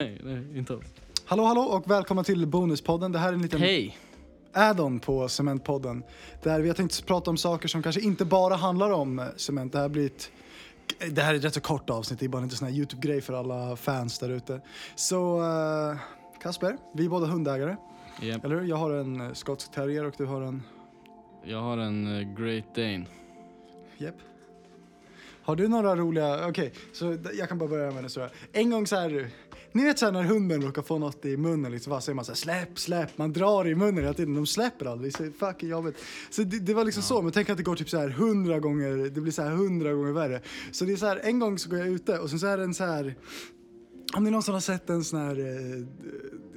Nej, nej, inte alls. Hallå hallå och välkomna till Bonuspodden. Det här är en liten Hej! add-on på Cementpodden. Där vi har tänkt prata om saker som kanske inte bara handlar om cement. Det här blir ett det här är ett rätt så kort avsnitt, det är bara inte sån här YouTube-grej för alla fans där ute. Så eh, Kasper, vi är båda hundägare, Japp. eller hur? Jag har en eh, skotsk terrier och du har en... Jag har en eh, Great Dane. Japp. Har du några roliga, okej, så d- jag kan bara börja med en historia. En gång så här, ni vet så här när hunden råkar få något i munnen liksom, vad säger man så här, släpp, släpp, man drar i munnen hela tiden, de släpper aldrig, så fucking jobbigt. Så det, det var liksom så, men tänk att det går typ så här hundra gånger, det blir så här hundra gånger värre. Så det är så här, en gång så går jag ute och sen så är det en så här, om ni någonsin har sett en sån här, eh,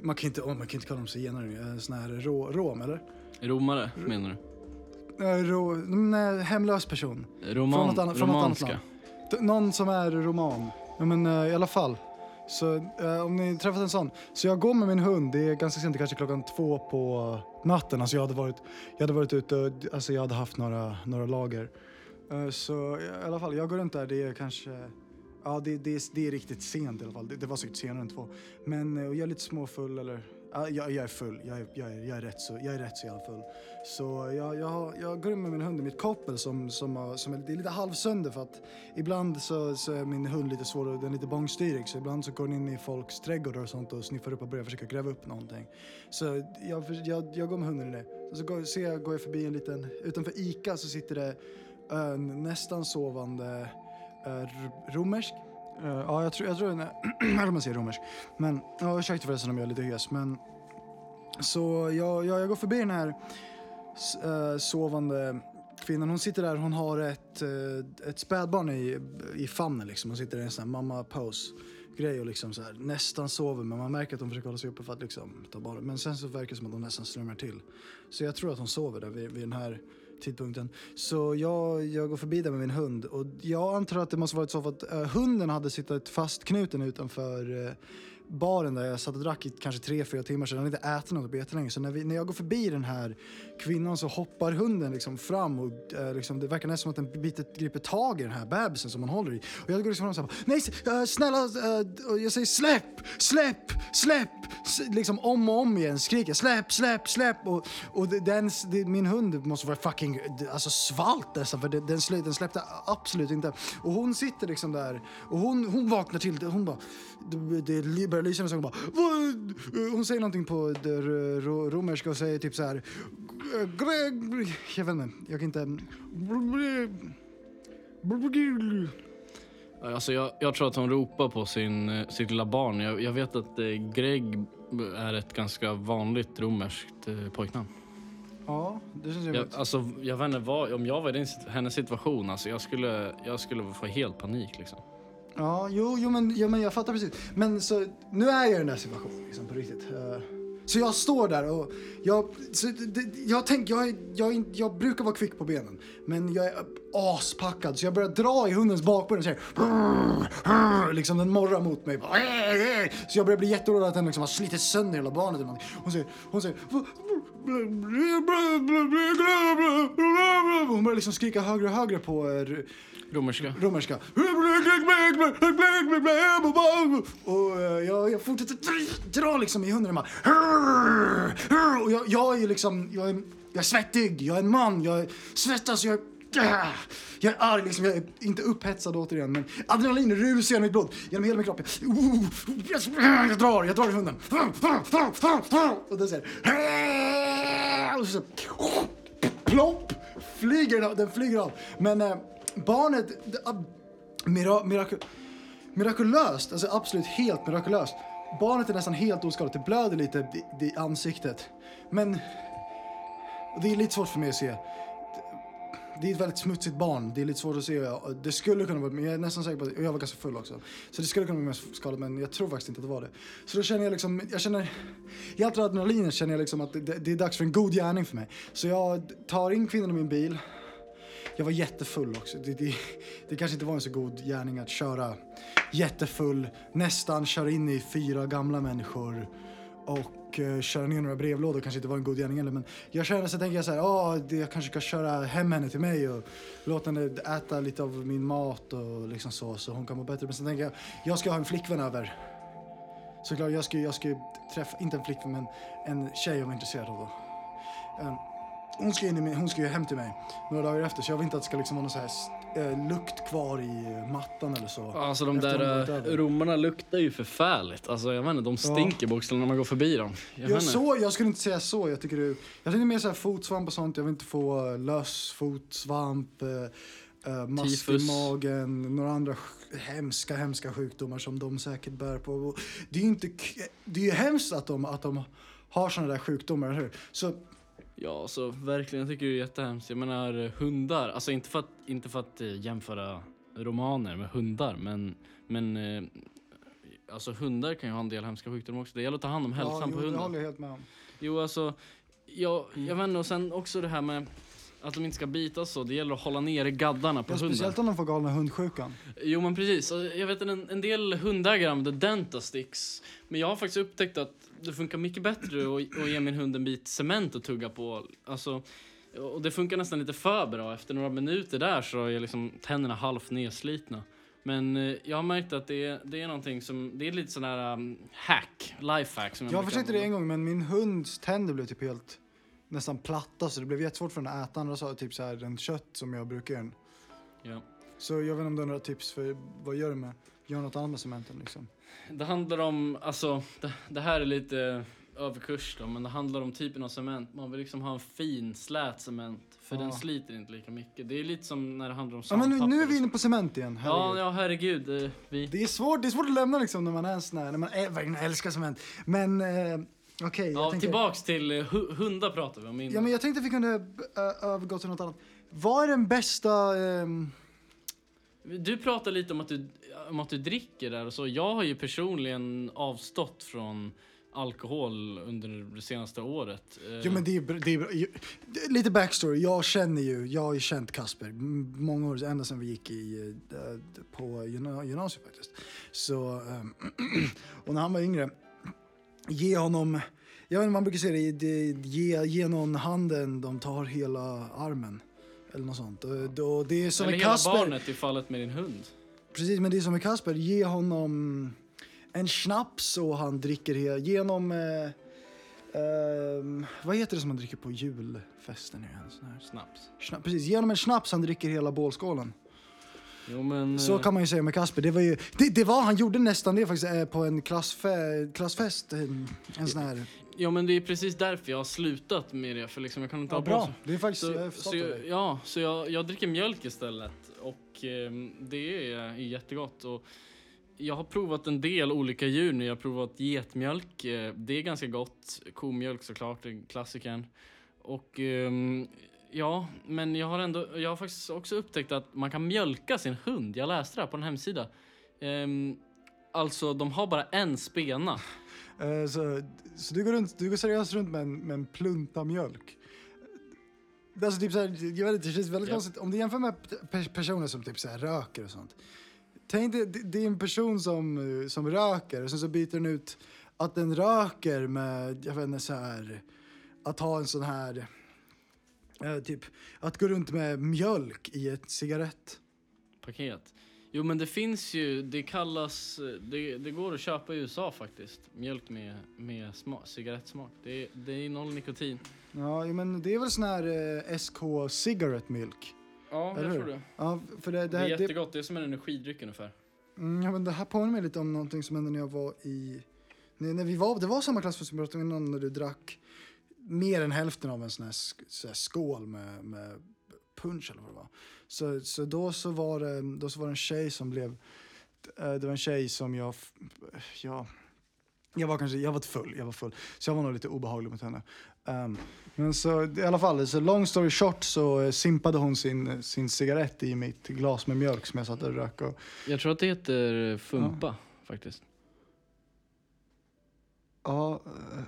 man kan inte, oh, man kan inte kalla dem zigenare, en sån här rå, rom eller? Romare, menar du? Eh, Rå, nej, hemlös person. Roman, Från något annat- från något annat land. Någon som är roman. Ja, men eh, i alla fall. Så eh, om ni träffat en sån. Så jag går med min hund, det är ganska sent, det är kanske klockan två på natten. Alltså jag hade varit, jag hade varit ute och alltså jag hade haft några, några lager. Eh, så i alla fall, jag går runt där, det är kanske Ja, det, det, det är riktigt sent i alla fall. Det, det var säkert senare än två. Men eh, och jag är lite småfull eller... Ja, jag, jag är full. Jag är, jag, är, jag, är rätt så, jag är rätt så jävla full. Så jag, jag, jag går in med min hund i mitt koppel som, som, har- som är, det är lite halvsönder för att ibland så, så är min hund lite svår den är lite bångstyrig så ibland så går den in i folks trädgårdar och sånt och sniffar upp och börjar försöka gräva upp någonting. Så jag, jag, jag går med hunden i det. Så så går, ser jag, går jag förbi en liten, utanför Ica så sitter det en nästan sovande eh, romersk. Eh, ja, jag tror, jag tror den är, jag man säger romersk. Men, ja, ursäkta förresten om jag är lite hes men så jag, jag, jag går förbi den här s- eh, sovande kvinnan. Hon sitter där, hon har ett, eh, ett spädbarn i, i famnen liksom. Hon sitter i en sån här mamma pose grej och liksom så här, nästan sover men man märker att hon försöker hålla sig uppe för att liksom ta barnet. Men sen så verkar det som att hon nästan slumrar till. Så jag tror att hon sover där vid, vid den här tidpunkten. Så jag, jag går förbi där med min hund och jag antar att det måste varit så för att eh, hunden hade suttit fastknuten utanför eh, baren där jag satt och drack i kanske tre, fyra timmar sedan. han hade inte ätit något på jättelänge. Så när, vi, när jag går förbi den här kvinnan så hoppar hunden liksom fram och eh, liksom, det verkar nästan som att den biter, griper tag i den här bebisen som hon håller i. Och jag går liksom fram och säger nej eh, snälla, eh, och jag säger släpp, släpp, släpp, S- liksom om och om igen skriker jag, släpp, släpp, släpp och, och den, min hund måste vara fucking alltså svalt nästan för den, den, slä, den släppte absolut inte. Och hon sitter liksom där och hon, hon vaknar till, hon bara, det, det lysa och hon bara, Vad? hon säger någonting på romerska och säger typ så här, Greg, jag vet inte, jag kan inte, Alltså jag, jag tror att hon ropar på sin, eh, sitt lilla barn. Jag, jag vet att eh, Greg är ett ganska vanligt romerskt eh, pojknamn. ja, det känns Jag, alltså, jag vet inte vad, om jag var i din, hennes situation, alltså, jag, skulle, jag skulle få helt panik. Liksom. Ja, jo, jo, men, jo, men jag fattar precis. Men så, nu är jag i den där situationen liksom, på riktigt. Så jag står där och jag, så, det, jag, tänk, jag, är- jag, jag brukar vara kvick på benen. Men jag är aspackad så jag börjar dra i hundens bakben och säger liksom den morrar mot mig. Så jag börjar bli jätteorolig att den liksom har slitit sönder hela barnet. eller någonting. Hon säger, hon säger börjar liksom skrika högre och högre på eh, Romerska. romerska. Och eh, jag, jag fortsätter dra- dra liksom i hunden. Och jag, jag är ju liksom, jag är, jag är svettig, jag är en man, jag svettas, jag är, jag är arg, liksom, jag är inte upphetsad återigen men adrenalin rusar genom mitt blod, genom hela min kropp. Jag drar, jag drar i hunden. Och den säger och så, plopp, flyger den, den flyger av. Men eh, barnet, det, mira, miraku, mirakulöst, alltså absolut helt mirakulöst. Barnet är nästan helt oskadat, det blöder lite i, i ansiktet. Men det är lite svårt för mig att se. Det är ett väldigt smutsigt barn. Det är lite svårt att se. Det skulle kunna vara, men jag är nästan säker på att, jag var ganska full också. Så det skulle kunna vara mer skadat, men jag tror faktiskt inte att det var det. Så då känner jag liksom, jag känner, i allt adrenalinet känner jag liksom att det, det är dags för en god gärning för mig. Så jag tar in kvinnan i min bil. Jag var jättefull också. Det, det, det kanske inte var en så god gärning att köra jättefull, nästan köra in i fyra gamla människor och och eh, köra ner några brevlådor kanske inte var en god gärning heller men jag känner så tänker jag så här, ah, jag kanske ska köra hem henne till mig och låta henne äta lite av min mat och liksom så så hon kan må bättre men sen tänker jag, jag ska ha en flickvän över såklart, jag ska, ju- jag ska träffa, inte en flickvän men en tjej jag var intresserad av då. Um, hon, ska in i min, hon ska ju hem till mig några dagar efter så jag vill inte att det ska liksom vara någon så här eh, lukt kvar i eh, mattan eller så. Alltså de Efter där uh, romarna luktar ju förfärligt. Alltså jag vet inte, de stinker bokstavligen när man går förbi dem. Jag, Jag, så, jag skulle inte säga så. Jag tycker det, jag tänkte mer så här fotsvamp och sånt. Jag vill inte få löss, fotsvamp, uh, uh, mask i magen, några andra hemska, hemska sjukdomar som de säkert bär på. Och Det är ju inte, det är hemskt att de, att de har sådana där sjukdomar, eller hur? Så Ja, så verkligen, jag tycker det är jättehemskt. Jag menar eh, hundar, alltså inte för att, inte för att eh, jämföra romaner med hundar, men, men eh, alltså hundar kan ju ha en del hemska sjukdomar också. Det gäller att ta hand om hälsan ja, på jo, det hunden. håller jag helt med om. Jo, alltså, jag, jag vet inte, och sen också det här med att de inte ska bita så. Det gäller att hålla nere gaddarna på Ja, hunden. speciellt om de får galna hundsjukan. Jo men precis, jag vet en, en del hundägare använder Dentastix. Men jag har faktiskt upptäckt att det funkar mycket bättre att, att ge min hund en bit cement att tugga på. Alltså, och det funkar nästan lite för bra. Efter några minuter där så är liksom tänderna halvt nedslitna. Men eh, jag har märkt att det är, det är någonting som, det är lite sån här um, hack, lifehack som jag Jag försökte det en gång men min hunds tänder blev typ helt nästan platta så det blev jättesvårt för den att äta andra saker, typ så här en kött som jag brukar göra. Ja. Så jag vet inte om du har några tips för vad gör du med, gör något annat med cementen liksom? Det handlar om, alltså, det, det här är lite överkurs då, men det handlar om typen av cement. Man vill liksom ha en fin, slät cement, för Ja. den sliter inte lika mycket. Det är lite som när det handlar om Ja men nu, sandpapper nu är vi inne på cement igen, så. Ja, herregud. ja, herregud. eh, Vi... Det är svårt, det är svårt att lämna liksom när man är en sån här, när man är, verkligen älskar cement. Men eh, okej, jag Ja, tänker... tillbaks till eh, hu hundar pratar vi om innan. Ja men jag tänkte att vi kunde uh, övergå till något annat. Vad är den bästa... ehm, Du pratar lite om att, du, om att du dricker där och så. Jag har ju personligen avstått från alkohol under det senaste året. Eh, Jo men det är, br- det är bra. Ju- det- Lite backstory, jag känner ju, jag har ju känt Kasper m- många år, ända sedan vi gick i, eh, på gymna- gymnasiet faktiskt. Så, ehm, och när han var yngre, ge honom, jag vet inte, man brukar säga det, ge, ge någon handen, de tar hela armen. Eller något sånt. Och, det är som Eller med hela Kasper, barnet i fallet med din hund. precis men det är som med Kasper, ge honom en snaps och han dricker hela, ge honom eh, ehm, vad heter det som man dricker på julfesten? igen? Sån här. Snaps. Schna- precis, ge honom en snaps, han dricker hela bålskålen. Jo men... Så eh, kan man ju säga med Kasper. Det var ju, det, det var, han gjorde nästan det faktiskt eh, på en klassfe, klassfest. En, en sån här. Ja men det är precis därför jag har slutat med det. För liksom jag kan inte Ja, bra. Det är faktiskt, jag Så, stolt så jag, ja, så jag, jag dricker mjölk istället. Och ehm, det är, är jättegott. Och jag har provat en del olika djur nu. Jag har provat getmjölk. eh, Det är ganska gott. Komjölk såklart, klassikern. Och ehm, ja, men jag har ändå, jag har faktiskt också upptäckt att man kan mjölka sin hund. Jag läste det här på en hemsida. Ehm, alltså, de har bara en spena. Eh, så, så du går, runt, du går seriöst runt med en, med en plunta mjölk? Alltså typ så här, jag vet inte, det känns väldigt Ja. konstigt. Om du jämför med pe- personer som typ så här röker och sånt. Tänk dig, det, det är en person som, eh, som röker och sen så byter den ut att den röker med, jag vet inte så här, att ha en sån här, eh, typ, att gå runt med mjölk i ett cigarett. paket. Jo men det finns ju, det kallas, det, det går att köpa i USA faktiskt. Mjölk med, med smak, cigarettsmak. Det, är- det är noll nikotin. Ja, men det är väl sån här eh, SK cigarette milk. Ja, Eller jag hur? tror det. Ja, för det, det, Det är här, det, jättegott, det är som en energidryck ungefär. Mm, ja, men det här påminner mig lite om någonting som hände när jag var i... När, när vi var, det var samma klass om innan när du drack mer än hälften av en sån här, så här skål med, med punch eller vad det var. Så, så, då, så, var det, då så var det en tjej som blev... eh, Det var en tjej som jag... jag jag var kanske, jag var full, jag var full. Så jag var nog lite obehaglig mot henne. Ehm, men så i alla fall, så long story short så eh, simpade hon sin, sin cigarett i mitt glas med mjölk som jag satt och rök. Och, Jag tror att det heter Fumpa faktiskt. Ja. eh,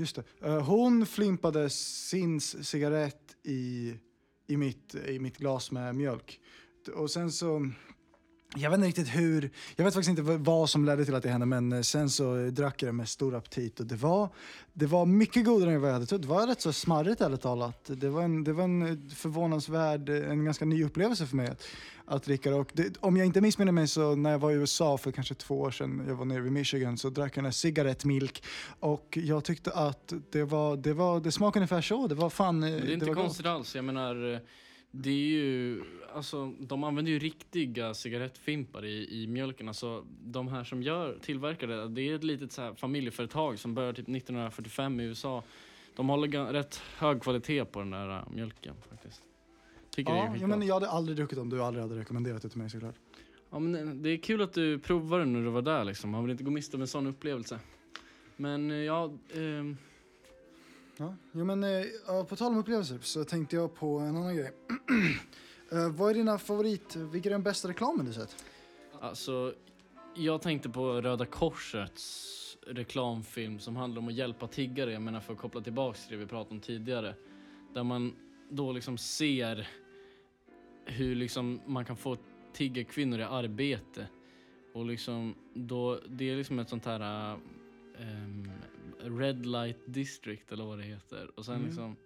Just det. Eh, hon flimpade sin cigarett i, i, mitt, i mitt glas med mjölk. Och sen så jag vet inte riktigt hur, jag vet faktiskt inte vad- som ledde till att det hände men eh, sen så eh, drack jag det med stor aptit och det var, det var mycket godare än vad jag hade trott. Det var rätt så smarrigt ärligt talat. Det var en, det var en eh, förvånansvärd, en ganska ny upplevelse för mig att, att dricka det. Och det. Om jag inte missminner mig så när jag var i USA för kanske två år sedan, jag var nere vid Michigan, så drack jag en cigarettmilk och jag tyckte att det var, det var, det smakade ungefär så. Det var fan, Men det är inte gott. konstigt alls. Jag menar, det är ju, alltså de använder ju riktiga cigarettfimpar i, i mjölken. Alltså de här som gör, tillverkar det, det är ett litet så här familjeföretag som började typ 1945 i USA. De håller rätt hög kvalitet på den där äh, mjölken faktiskt. Tycker det är Ja, skitbra. ja, men jag hade aldrig druckit om du aldrig hade rekommenderat det till mig såklart. Ja, men eh, det är kul att du provade när du var där liksom. Man vill inte gå miste om en sån upplevelse. Men eh, ja, ehm, Ja, jo, men eh, på tal om upplevelser så tänkte jag på en annan grej. Eh, vad är dina favorit, vilken är den bästa reklamen du sett? Alltså, jag tänkte på Röda Korsets reklamfilm som handlar om att hjälpa tiggare, jag menar för att koppla tillbaks till det vi pratade om tidigare. Där man då liksom ser hur liksom man kan få tiggarkvinnor i arbete. Och liksom då, det är liksom ett sånt här ehm, Red Light District eller vad det heter. Och sen Mm. liksom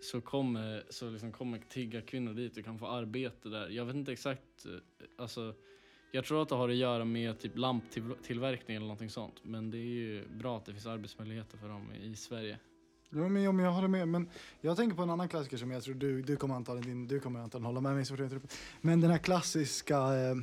så kommer, så liksom kommer tiggarkvinnor dit och kan få arbete där. Jag vet inte exakt, eh, alltså jag tror att det har att göra med typ lamptillverkning eller någonting sånt. Men det är ju bra att det finns arbetsmöjligheter för dem i Sverige. Jo, men, jo, men jag håller med. Men jag tänker på en annan klassiker som jag tror du, du kommer antagligen, din, du kommer antagligen hålla med mig. Men den här klassiska eh,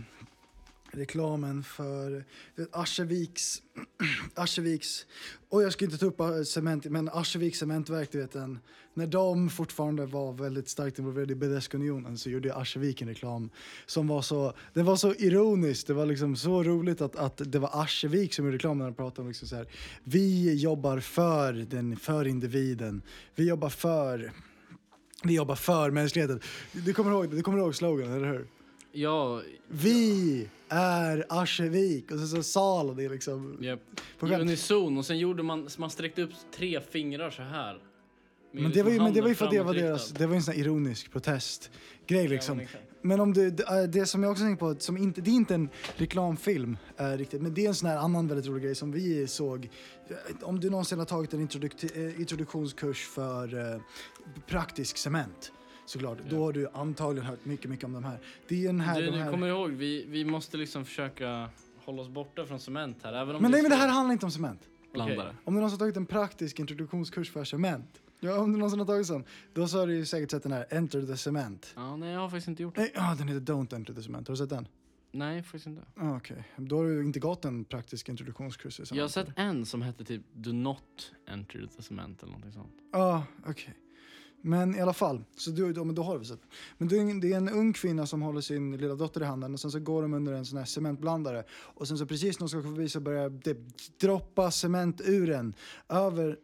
reklamen för Askeviks... Ascheviks, och jag ska inte ta upp cement, men Askeviks cementverk, du vet den, när de fortfarande var väldigt starkt involverade i Bedeskunionen så gjorde Askevik en reklam som var så, den var så ironisk, det var liksom så roligt att, att det var Askevik som gjorde reklamen när de pratade om liksom så här, vi jobbar för, den, för individen, vi jobbar för vi jobbar för mänskligheten. Du kommer ihåg, du kommer ihåg slogan, eller hur? Ja, Vi är Aschevik. Och så, så sa alla det liksom. yep. I unison och sen gjorde man, man sträckte upp tre fingrar så här. Men det var ju, men det var ju för att det var deras, det var en sån här ironisk protestgrej liksom. men om du, det, äh, det som jag också tänker på, som inte, det är inte en reklamfilm äh, riktigt, men det är en sån här annan väldigt rolig grej som vi såg. Eh, Om du någonsin har tagit en introduk- eh, introduktionskurs för eh, praktisk cement, såklart, Ja. då har du antagligen hört mycket, mycket om de här. Det är den här, Du, de du här... kommer ihåg, vi, vi måste liksom försöka hålla oss borta från cement här. Även om Men det nej, men det är här handlar inte om cement. blandare. Om du någonsin har tagit en praktisk introduktionskurs för cement, ja, om du någonsin har tagit sån, då så har du ju säkert sett den här Enter the Cement. Ja, nej, jag har faktiskt inte gjort det. Nej, ja, den heter Don't Enter the Cement. Har du sett den? Nej, faktiskt inte. Ah, Okej, då har du inte gått en praktisk introduktionskurs i cement. Jag har sett en som hette typ Do Not Enter the Cement eller någonting sånt. Ja, ah, okej. Men i alla fall, så du, då, men då har du sett. Men det är, en, det är en ung kvinna som håller sin lilla dotter i handen och sen så går de under en sån här cementblandare och sen så precis när de ska gå förbi så börjar det droppa cement ur den över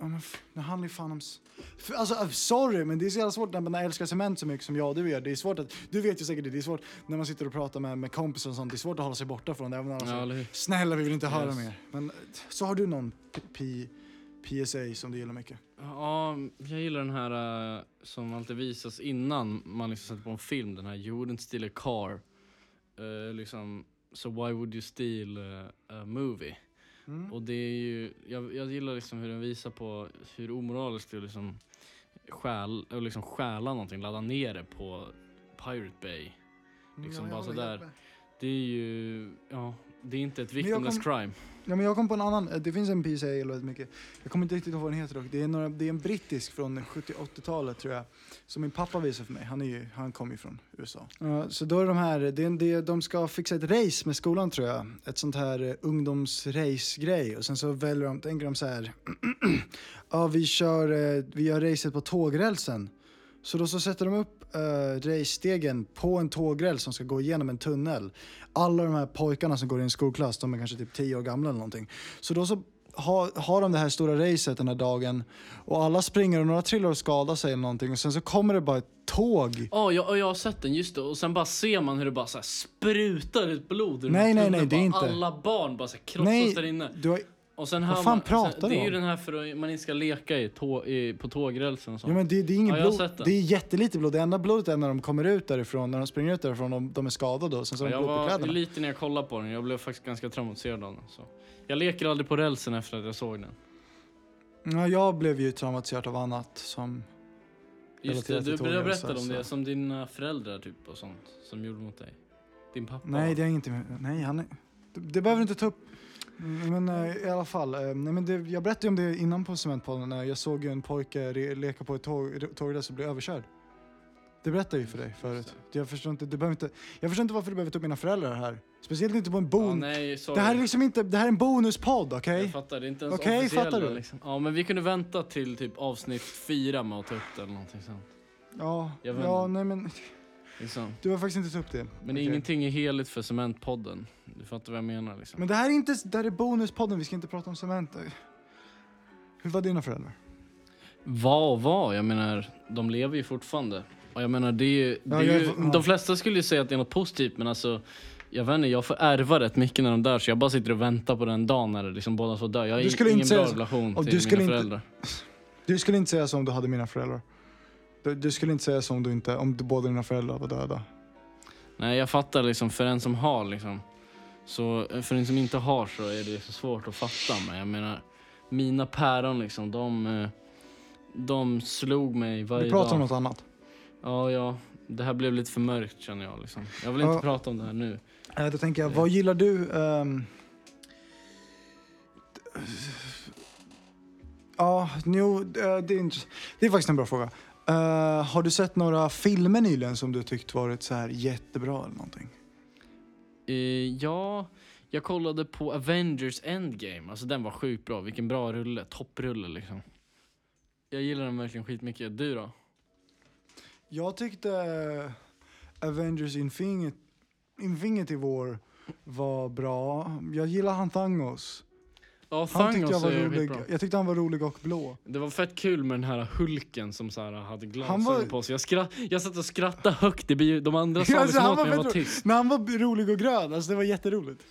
Ja, men det handlar ju fan om... Alltså, äh, sorry, men det är så jävla svårt när man älskar cement så mycket som jag och du gör. Det är svårt att... Du vet ju säkert det, det är svårt när man sitter och pratar med, med kompisar och sånt. Det är svårt att hålla sig borta från det. Även de Ja? Snälla, vi vill inte höra Yes. mer. Men så har du någon P- P- PSA som du gillar mycket? Ja, jag gillar den här eh, som alltid visas innan man liksom sätter på en film. Den här You wouldn't steal a car. Eh, liksom, so why would you steal a movie? Mm. Och det är ju, jag, jag gillar liksom hur den visar på hur omoraliskt det är liksom stjäl, och liksom stjäla någonting, ladda ner det på Pirate Bay. liksom bara håller sådär. Det är ju, ja, det är inte ett victimless kom- crime. Ja, men jag kom på en annan, det finns en PSA jag gillar väldigt mycket. Jag kommer inte riktigt ihåg vad den heter dock. Det är, några, det är en brittisk från 70-80-talet tror jag. Som min pappa visade för mig. Han, är ju, han kom ju från USA. Ja, så då är de här, det är, det de ska fixa ett race med skolan tror jag. Ett sånt här uh, ungdomsrace-grej. Och sen så väljer de, tänker de så här. ja, vi kör, eh, vi gör racet på tågrälsen. Så då så sätter de upp uh, race-stegen på en tågräls som ska gå igenom en tunnel. Alla de här pojkarna som går i en skolklass, de är kanske typ 10 år gamla eller någonting. Så då så har, har de det här stora racet den här dagen och alla springer och några trillar och skadar sig eller någonting och sen så kommer det bara ett tåg. Ja, jag, och jag har sett den, just det. Och sen bara ser man hur det bara så sprutar ut blod ur Nej, nej, nej, det är inte- Alla barn bara så krossas där inne. du har, Och sen Vad fan man, pratar sen, du Det är ju den här för att man inte ska leka i, tå, i på tågrälsen och sånt. Ja, men det, det är ingen Ja, jag blod. Det är jättelite blod. Det enda blodet är när de kommer ut därifrån, när de springer ut därifrån och de är skadade och sen så har de jag blod på var kläderna. liten när jag kollade på den, jag blev faktiskt ganska traumatiserad av den. Så. Jag leker aldrig på rälsen efter att jag såg den. Ja, jag blev ju traumatiserad av annat som... Just det, du, berättade om det, som dina föräldrar typ och sånt, som gjorde mot dig. Din pappa. Nej, det är med... Nej, han är... Det, det behöver du inte ta upp. Men eh, i alla fall, eh, nej, men det, jag berättade om det innan på Cementpodden när jag såg ju en pojke re, leka på ett tåg, tågräls och bli överkörd. Det berättade jag ju för dig förut. Jag förstår inte, du behöver inte, jag förstår inte varför du behöver ta upp mina föräldrar här. Speciellt inte på en ja, bon... nej, sorry. det här är liksom inte, det här är en bonuspodd, okej? Jag fattar, det är inte ens officiella fattar du? liksom. Ja, men vi kunde vänta till typ avsnitt fyra med att ta upp det eller någonting sånt. Ja, ja, nej men Du har faktiskt inte tagit upp det. Men Okej. ingenting är heligt för Cementpodden. Du fattar vad jag menar liksom. Men det här är inte, det här är bonuspodden, vi ska inte prata om cement. Hur var dina föräldrar? Vad och vad? Jag menar, de lever ju fortfarande. Och jag menar, det är, det Ja, är är ju, ja. De flesta skulle ju säga att det är något positivt, men alltså jag vet inte, jag får ärva rätt mycket när de dör så jag bara sitter och väntar på den dagen när liksom båda två dör. Jag har ingen inte bra relation till mina inte- föräldrar. Du skulle inte säga så om du hade mina föräldrar. Du, du skulle inte säga så om du inte, om du, båda dina föräldrar var döda. Nej, jag fattar liksom, för en som har liksom. Så för en som inte har så är det så svårt att fatta. Men jag menar, mina päron liksom, de, eh, de slog mig varje Vi pratar dag. om något annat. Ja, ja. Det här blev lite för mörkt känner jag liksom. Jag vill Ja. inte prata om det här nu. Eh, då tänker jag, vad gillar du? ehm, Ja, eh, det är, det är faktiskt en bra fråga. Eh, har du sett några filmer nyligen som du tyckt varit så här jättebra eller någonting? Eh, ja, jag kollade på Avengers Endgame. Alltså den var sjukt bra. Vilken bra rulle. Topprulle liksom. Jag gillar den verkligen skitmycket. Du då? Jag tyckte Avengers Infinity, Infinity War var bra. Jag gillar han Thanos. Ja, Han tyckte jag var rolig. Jag tyckte han var rolig och blå. Det var fett kul med den här Hulken som så här hade glasögon var- på sig. Jag, skratt, jag satt och skrattade högt i bio. De andra sa Ja, liksom åt mig var jag var fett tyst. Men han var rolig och grön, alltså det var jätteroligt.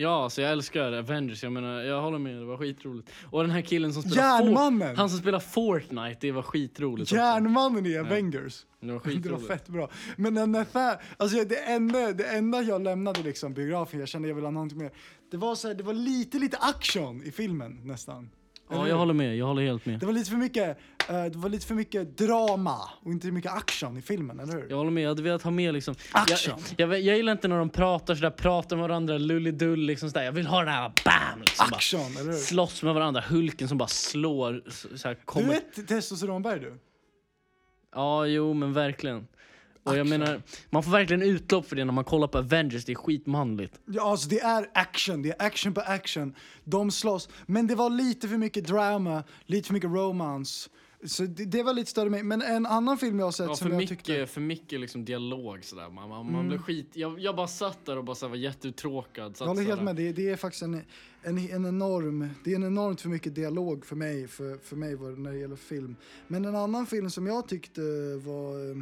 Ja, så jag älskar Avengers. Jag menar, jag håller med. Det var skitroligt. Och den här killen som spelar Järnmannen! Han som spelar Fortnite, det var skitroligt också. Järnmannen i Avengers. Det var Det var skitroligt. fett bra. Men den där fär, alltså det enda, det enda jag lämnade liksom biografen, jag kände jag ville ha någonting mer. Det var så här, det var lite, lite action i filmen nästan. Ja, jag håller med. Jag håller helt med. Det var lite för mycket, eh, det var lite för mycket drama och inte mycket action i filmen, eller hur? Jag håller med, jag hade velat ha med liksom Action. Jag, jag, jag gillar inte när de pratar sådär, pratar med varandra, lullidull liksom sådär. Jag vill ha den här BAM! Liksom, bara Action, eller hur? slåss med varandra, Hulken som bara slår så- såhär, Du kommer... är ett testosteronberg du. Ja, jo men verkligen. Och jag menar, man får verkligen utlopp för det när man kollar på Avengers, det är skitmanligt. Ja, alltså det är action, det är action på action. De slåss, men det var lite för mycket drama, lite för mycket romance. Så det, det var lite större mig. Men en annan film jag har sett Ja, som jag mycket, tyckte... för mycket liksom dialog sådär. Man, man, Mm. man blev skit... Jag, jag bara satt där och bara såhär, var jätteuttråkad. Satt Jag håller helt med, det, det är faktiskt en, en, en enorm, det är en enormt för mycket dialog för mig, för, för mig när det gäller film. Men en annan film som jag tyckte var, eh,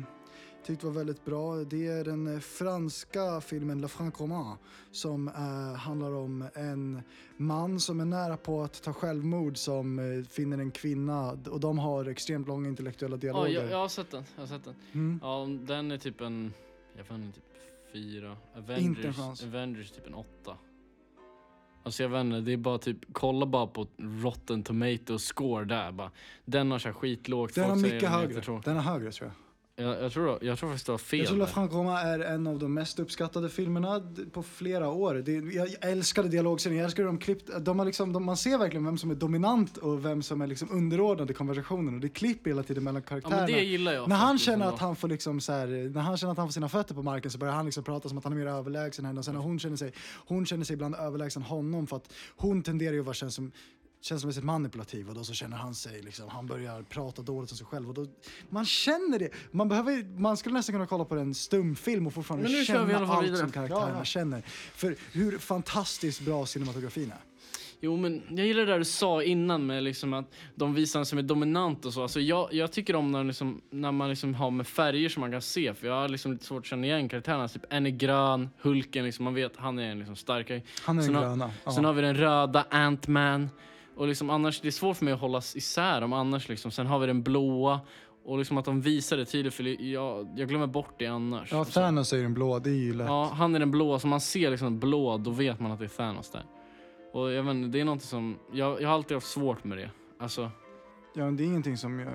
tyckte var väldigt bra, det är den franska filmen La Franc Roman som eh, handlar om en man som är nära på att ta självmord som eh, finner en kvinna och de har extremt långa intellektuella Ja, dialoger. jag, jag har sett den. Jag har sett den. Mm. Ja, den är typ en... Jag vet inte, typ fyra. Avengers. Avengers typ en åtta. Alltså jag vet inte, det är bara typ, kolla bara på Rotten Tomatoes score där bara. Den har så här skitlågt, Den har mycket högre. Den är högre tror jag. Jag, jag, tror, jag tror faktiskt det var fel Jag tror La där. Franc Roma är en av de mest uppskattade filmerna på flera år. Det, jag älskade dialogscenen, jag älskade de klippt, de har liksom, de, man ser verkligen vem som är dominant och vem som är liksom underordnad i konversationen och det klipper hela tiden mellan Ja karaktärerna. men det gillar jag när han känner att han får liksom så här, när han känner att han får sina fötter på marken så börjar han liksom prata som att han är mer överlägsen henne och sen när hon känner sig, hon känner sig ibland överlägsen honom för att hon tenderar ju att vara käns som känslomässigt manipulativ och då så känner han sig liksom, han börjar prata dåligt om sig själv och då, man känner det. Man behöver, man skulle nästan kunna kolla på en stumfilm och fortfarande känna allt vidare. som karaktärerna Ja, ja. känner. För hur fantastiskt bra cinematografin är. Jo, men jag gillar det där du sa innan med liksom att de visar som är dominant och så. Alltså jag, jag tycker om när, liksom, när man liksom har med färger som man kan se, för jag har liksom lite svårt att känna igen karaktärerna. Typ en är grön, Hulken, liksom, man vet han är liksom starkare. Han är Sen den har- gröna. Ja. Sen har vi den röda Ant-Man. Och liksom annars, det är svårt för mig att hålla isär dem annars. Liksom. Sen har vi den blåa. Och liksom att de visar det tydligt, för jag, jag glömmer bort det annars. ja, Thanos är ju den blå, det är ju lätt. Ja, han är den blåa, så man ser liksom blå, då vet man att det är Thanos där. Och jag vet det är något som, jag, jag har alltid haft svårt med det. Alltså, Ja, men det är ingenting som jag...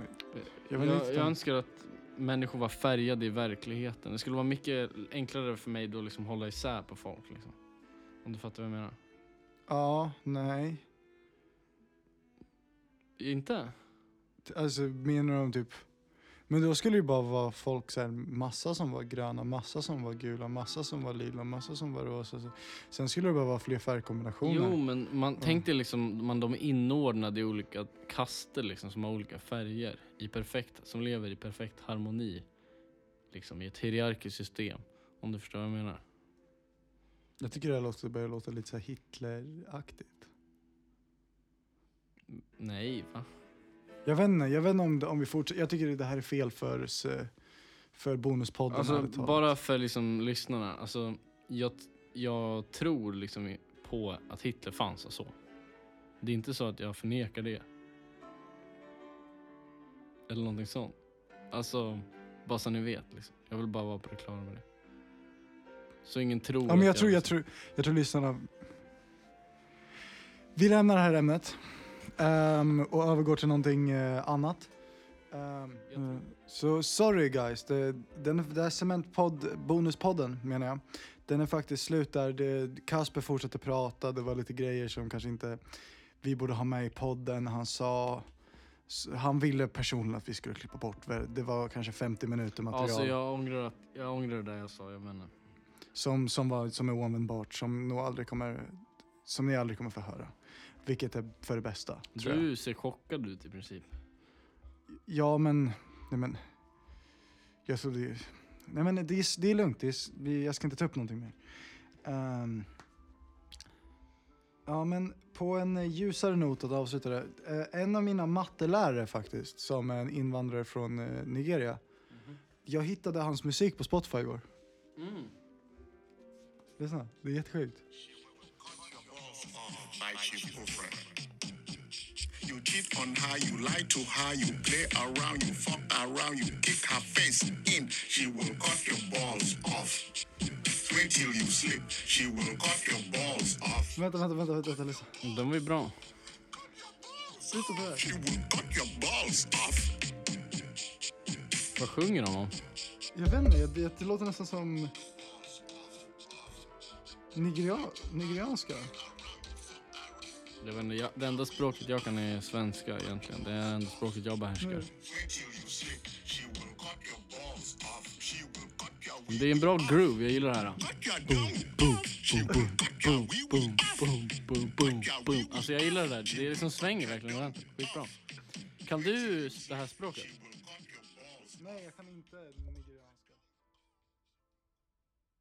Jag jag, jag, önskar att människor var färgade i verkligheten. Det skulle vara mycket enklare för mig då att liksom hålla isär på folk. Liksom. Om du fattar vad jag menar. Ja, nej. Inte? Alltså menar de typ... Men då skulle det ju bara vara folk så här, massa som var gröna, massa som var gula, massa som var lila, massa som var rosa. Sen skulle det bara vara fler färgkombinationer. Jo, men man tänk dig liksom, man, de är inordnade i olika kaster liksom, som har olika färger. I perfekt, som lever i perfekt harmoni. Liksom i ett hierarkiskt system. Om du förstår vad jag menar. Jag tycker det här låter, börjar låta lite så här Hitleraktigt. Nej, va? Jag vet inte, jag vet inte om, det, om vi fortsätter. Jag tycker det här är fel för, för bonuspodden. Alltså, bara för liksom lyssnarna. Alltså, jag, jag tror liksom på att Hitler fanns och så. Det är inte så att jag förnekar det. Eller någonting sånt. Alltså, bara så ni vet liksom. Jag vill bara vara på det klara med det. Så ingen tror Ja, men jag, tror, jag, tror, jag tror lyssnarna... Vi lämnar det här ämnet ehm, och övergår till någonting eh, annat. Eh, så sorry guys, det, den, det här cementpodd, bonuspodden menar jag. Den är faktiskt slut där. Det, Kasper fortsatte prata, det var lite grejer som kanske inte vi borde ha med i podden. Han sa, han ville personligen att vi skulle klippa bort. Det var kanske 50 minuter material. Alltså jag ångrar, att, jag ångrar det jag sa, jag menar. som, som, var, som är oanvändbart, som nog aldrig kommer, som ni aldrig kommer få höra. Vilket är för det bästa. Du ser chockad ut i princip. Ja, men, nej men, jag tror det, nej men det är, det är lugnt, det är, jag ska inte ta upp någonting mer. Ehm, ja, men på en ljusare not att avsluta det. Eh, en av mina mattelärare faktiskt, som är en invandrare från eh, Nigeria. Jag hittade hans musik på Spotify igår. Mm. Lyssna, det är jättesjukt. My chief girlfriend. You cheat on her, you lie to her, you play around, you fuck around, you kick her face in. She will cut your balls off. Wait till you sleep. She will cut your balls off. Vänta, vänta, vänta, vänta, vänta lyssna. De var ju bra. Sluta där. She will cut your balls off. Vad sjunger de om? Jag vet inte, det, det låter nästan som Nigeria, nigerianska. Vet inte, jag, det enda språket jag kan är svenska egentligen. Det är det enda språket jag behärskar. Mm. Det är en bra groove, jag gillar det här. Alltså jag gillar det där. Det är liksom svänger verkligen ordentligt. Skitbra. Kan du det här språket? Nej, jag kan inte